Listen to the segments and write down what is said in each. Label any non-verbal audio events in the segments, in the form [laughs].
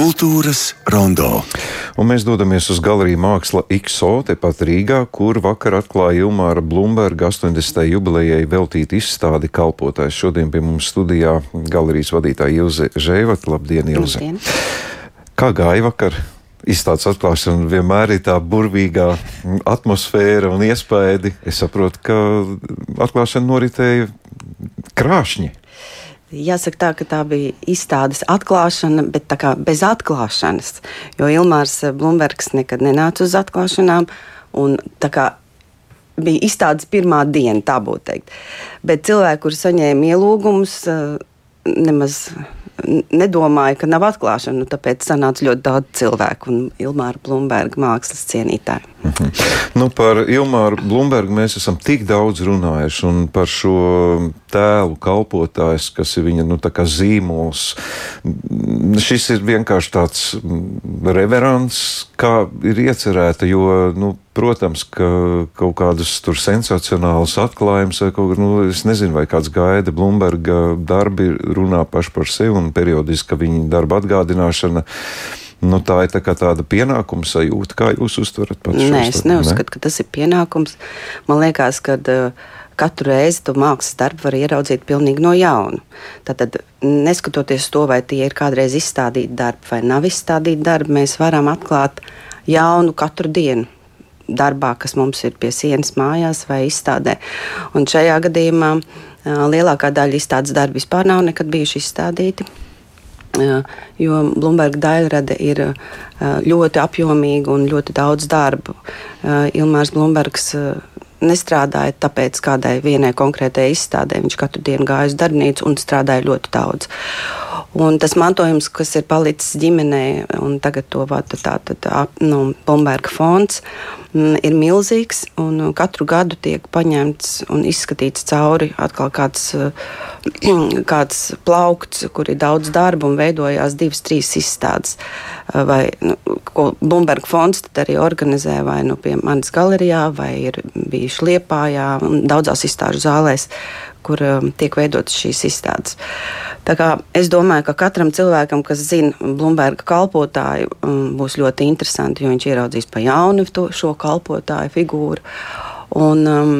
Kultūras rondo. Un mēs dodamies uz galeriju Māksla XO, tepat Rīgā, kur vakar atklāja Ilmāra Blumberga 80. jubilejai veltīta izstādi kalpotājs. Šodien pie mums studijā galerijas vadītāja Ilze Žēvat. Labdien, Ilze! Labdien. Kā gāja vakar? Izstādes atklāšana vienmēr ir tā burvīgā atmosfēra un iespaidi. Es saprotu, ka atklāšana noritēja krāšņi. Jāsaka tā, ka tā bija izstādes atklāšana, bet tā kā bez atklāšanas, jo Ilmārs Blumbergs nekad nenāca uz atklāšanām, un bija izstādes pirmā diena, tā būtu teikt. Bet cilvēki, kuri saņēma ielūgumus, nemaz nedomāju, ka nav atklāšana. Nu, tāpēc sanāca ļoti daudz cilvēku un Ilmāra Blūmberga mākslas cienītāju. Mm -hmm. nu, par Ilmāru Blūmbergu mēs esam tik daudz runājuši un par šo tēlu kalpotājs, kas ir viņa nu, zīmols. Šis ir vienkārši tāds reverants, kā ir iecerēta, jo nu, Protams, ka kaut kādas tur sensacionālas atklājumas, vai kaut kā, nu, es nezinu, vai kāds gaida Blūmberga darbi runā paši par sevi un periodiski viņa darba atgādināšana. Nu, tā ir tā tāda pienākuma sajūta, kā jūs uztverat pats. Nē, es neuzskatu, ne? ka tas ir pienākums. Man liekas, ka uh, katru reizi tu mākslas darbu var ieraudzīt pilnīgi no jauna. Tātad, neskatoties to, vai tie ir kādreiz izstādīti darbi vai nav izstādīti darbi, mēs varam atklāt jaunu katru dienu darbā, kas mums ir pie sienas mājās vai izstādē. Un šajā gadījumā lielākā daļa izstādes darbu vispār nav nekad bijuši izstādīti. Jo Blūmberga daļrade ir ļoti apjomīga un ļoti daudz darbu. Ilmārs Blūmbergs nestrādāja tāpēc kādai vienai konkrētai izstādē. Viņš katru dienu gāja uz darbnīcu un strādāja ļoti daudz. Un tas mantojums, kas ir palicis ģimenē, un tagad to vada nu, Blūmberga fonds, mm, ir milzīgs. Katru gadu tiek paņemts un izskatīts cauri atkal kāds, [clears throat] kāds plaukts, kur ir daudz darba un veidojās divas, trīs izstādes. Vai, nu, ko Blūmberga fonds arī organizē vai nu pie manas galerijā, vai ir bijuši Liepājā un daudzās izstāžu zālēs kur um, tiek veidotas šīs izstādes. Es domāju, ka katram cilvēkam, kas zina Blūmberga kalpotāju, um, būs ļoti interesanti, jo viņš ieraudzīs pa jaunu to, šo kalpotāju figūru. Un, um,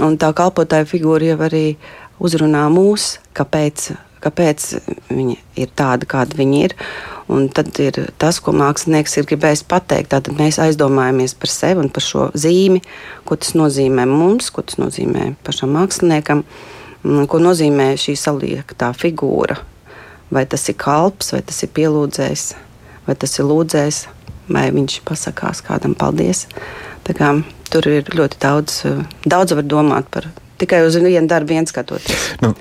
un tā kalpotāja figūra jau arī uzrunā mūs, kāpēc, kāpēc viņi ir tādi, kādi viņi ir. Un tad ir tas, ko mākslinieks ir gribējis pateikt. Tad mēs aizdomājamies par sevi un par šo zīmi, ko tas nozīmē mums, ko tas nozīmē pašam māksliniekam, ko nozīmē šī saliektā figūra. Vai tas ir kalps, vai tas ir pielūdzējs, vai tas ir lūdzējs, vai viņš pasakās kādam paldies. Kā, tur ir ļoti daudz, daudz var domāt par tikai uz vienu darbu, viens skatoties. Nu,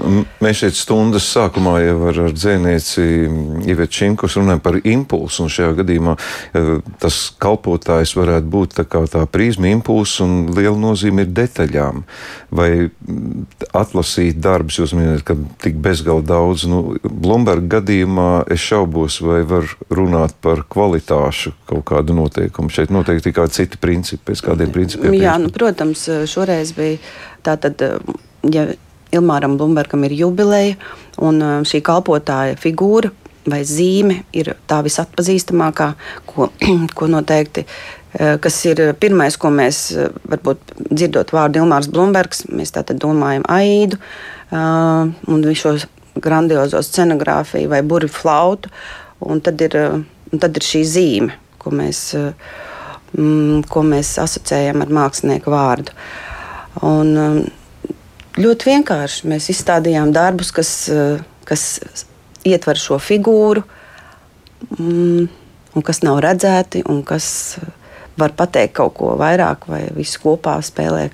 mēs šeit stundas sākumā jau ar, ar dzēnieci Ivetu Čimkus runājam par impulsu, un šajā gadījumā e, tas kalpotājs varētu būt tā kā tā prizma impulss, un liela nozīme ir detaļām. Vai atlasīt darbus, jūs minējat, ka tik bezgalīgi daudz, nu, Blumberga gadījumā es šaubos, vai var runāt par kvalitāšu kaut kādu noteikumu. Šeit noteikti tikai citi principi, pēc kādiem principiem. Jā, nu, protams, šoreiz bija Tātad, ja Ilmāram Blūmbergam ir jubileja un uh, šī kalpotāja figūra vai zīme ir tā visatpazīstamākā, ko, [clears throat] ko noteikti. Uh, kas ir pirmais, ko mēs uh, varbūt dzirdot vārdu Ilmārs Blūmbergs, mēs tātad domājam Aidu un šo grandiozo scenogrāfiju vai burbuļu flautu. Un tad, ir, un tad ir šī zīme, ko mēs, mm, ko mēs asociējam ar mākslinieku vārdu. Un, um, ļoti vienkārši. Mēs izstādījām darbus, kas, uh, kas ietver šo figūru, mm, un kas nav redzēti, un kas var pateikt kaut ko vairāk, vai visu kopā spēlē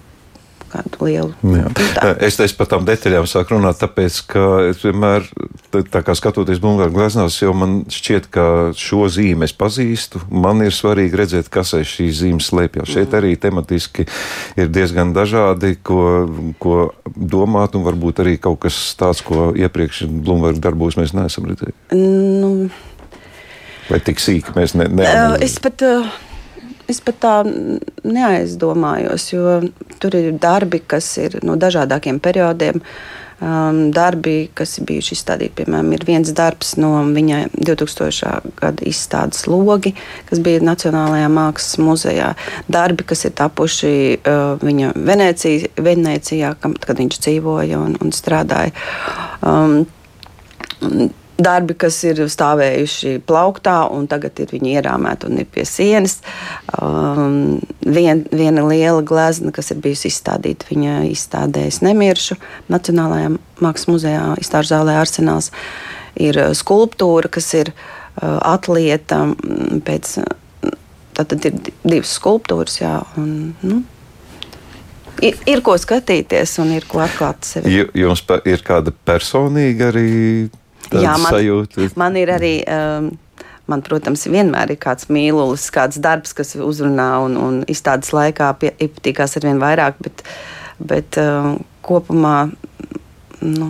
kādu lielu. Jā. Tā. Es teicu par tām detaļām sāku runāt, tāpēc, ka es vienmēr, tā kā skatoties Bulgāru gleznās, jau man šķiet, ka šo zīmi es pazīstu. Man ir svarīgi redzēt, kas aiz šīs zīmes slēpjas. Šeit arī tematiski ir diezgan dažādi, ko, ko domāt, un varbūt arī kaut kas tāds, ko iepriekš Blūmberga darbos mēs neesam redzējuši. Nu, Vai tik sīki mēs ne, neanalizējam? Es pat. Es pat tā neaizdomājos, jo tur ir darbi, kas ir no dažādākiem periodiem. um, darbi, kas ir bijuši izstādīti. Piemēram, ir viens darbs no viņa 2000. gada izstādes logi, kas bija Nacionālajā mākslas muzejā. Darbi, kas ir tapuši uh, viņa Venecija, Venecijā, kad viņš dzīvoja un, un strādāja. Um, darbi, kas ir stāvējuši plauktā, un tagad ir viņi ierāmēti un ir pie sienas. Um, vien, viena liela glezna, kas ir bijusi izstādīta viņa izstādē, es nemiršu Nacionālajā mākslas muzejā, izstāžu zālē Arsenāls, ir uh, skulptūra, kas ir uh, atlieta mm, pēc. Tad ir divas skulptūras, jā, un, nu, ir, ir ko skatīties un ir ko atklāt sevi. Jums ir kāda personīga arī Jā, man, sajūta. Man ir arī. Um, Man, protams, vienmēr ir kāds mīlulis, kāds darbs, kas uzrunā un, un izstādes laikā patīkās ar vien vairāk, bet, bet uh, kopumā, nu,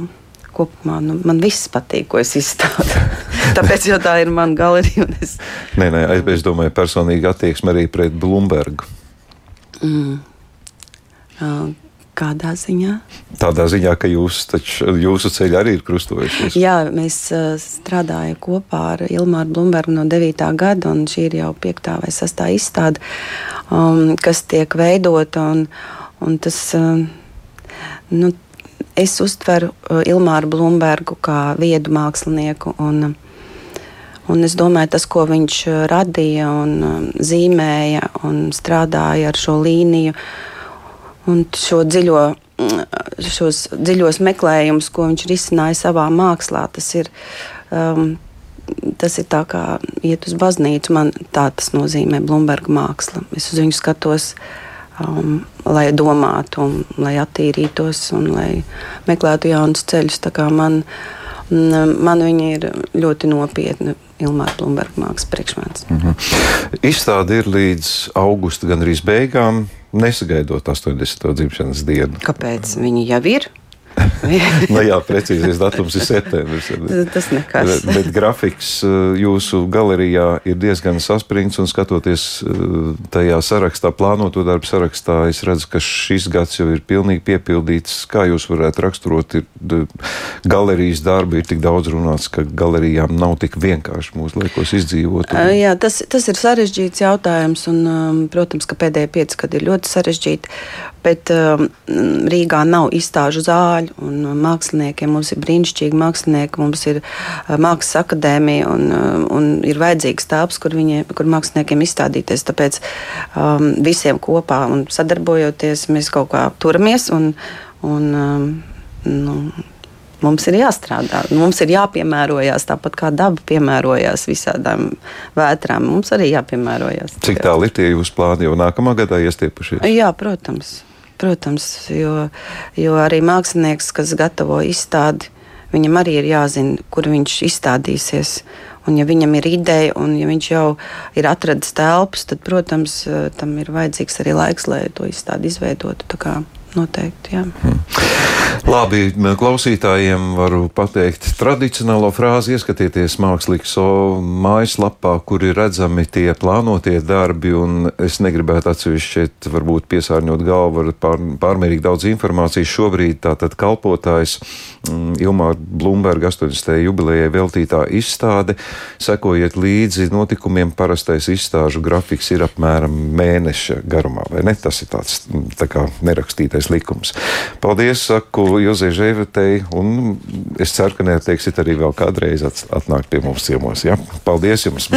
kopumā nu, man viss patīk, ko es izstādu. [laughs] Tāpēc tā ir mana galerija. Es... Nē, nē, es domāju, personīgi attieksme arī pret Blūmbergu. Mm. Uh, Kādā ziņā? Tādā ziņā, ka jūs, taču, jūsu ceļi arī ir krustojušies. Jā, mēs uh, strādājam kopā ar Ilmāru Blūmbergu no 9. gada, un šī ir jau 5. vai 6. izstāde, um, kas tiek veidota. Un, un tas, uh, nu, es uztveru uh, Ilmāru Blūmbergu kā viedu mākslinieku. Un, Un es domāju, tas, ko viņš radīja un um, zīmēja un strādāja ar šo līniju, uh, un šo dziļo, šos dziļos meklējumus, ko viņš risināja savā mākslā. Tas ir, um, tas ir tā kā iet uz baznīcu. Man tā tas nozīmē Blūmberga māksla. Es uz viņu skatos. Um, lai domātu, un, lai attīrītos un lai meklētu jaunus ceļus. Man, man viņa ir ļoti nopietna. Ilmāra Blūmberga mākslas priekšmets. Mm -hmm. Izstāde ir līdz augusta gandrīz beigām nesagaidot 80. dzimšanas dienu. Kāpēc viņi jau ir? [laughs] nu, jā, [laughs] precīzais datums ir septembris. Tas nekas. Bet, bet grafiks eh, jūsu galerijā ir diezgan saspringts, un skatoties eh, tajā sarakstā, plānoto darbu sarakstā, es redzu, ka šis gads jau ir pilnīgi piepildīts. Kā jūs varētu raksturot, ir galerijas darbi, ir tik daudz runāts, ka galerijām nav tik vienkārši mūsu laikos izdzīvot. Un... Jā, tas, tas ir sarežģīts jautājums, un, um, protams, ka pēdējie pieci gadi ir ļoti sarežģīti bet um, Rīgā nav izstāžu zāļu, un uh, māksliniekiem mums ir brīnišķīgi mākslinieki, mums ir mākslas akadēmija, un, un ir vajadzīgs tāps, kur, viņi, kur māksliniekiem izstādīties. Tāpēc um, visiem kopā un sadarbojoties, mēs kaut kā turamies un, un um, nu, mums ir jāstrādā. Mums ir jāpiemērojas tāpat kā daba piemērojās visādām vētrām. Mums arī jāpiemērojas. Cik tālu ir tie jūsu plāni jau nākamā gadā iestiepušies? Jā, protams. Protams, jo, jo arī mākslinieks, kas gatavo izstādi, viņam arī ir jāzina, kur viņš izstādīsies. Un, ja viņam ir ideja, un ja viņš jau ir atradis telpas, tad, protams, tam ir vajadzīgs arī laiks, lai to izstādi izveidotu. Noteikti, jā. Hmm. Labi, klausītājiem varu pateikt tradicionālo frāzi, ieskatieties mākslīgā so mājaslapā, kur ir redzami tie plānotie darbi, es negribētu atsevišķi šeit varbūt piesārņot galvu ar pār, pārmērīgi daudz informācijas. Šobrīd tātad kalpotājs mm, Ilmāra Blumberga 80. jubilejai veltītā izstāde. Sekojiet līdzi notikumiem, parastais izstāžu grafiks ir apmēram mēneša garumā, vai ne? Tas ir tāds tā kā nerakstītais svētais likums. Paldies, saku Jozei Žēvetei, un es ceru, ka neteiksiet arī vēl kādreiz atnākt pie mums ciemos. Ja? Paldies jums!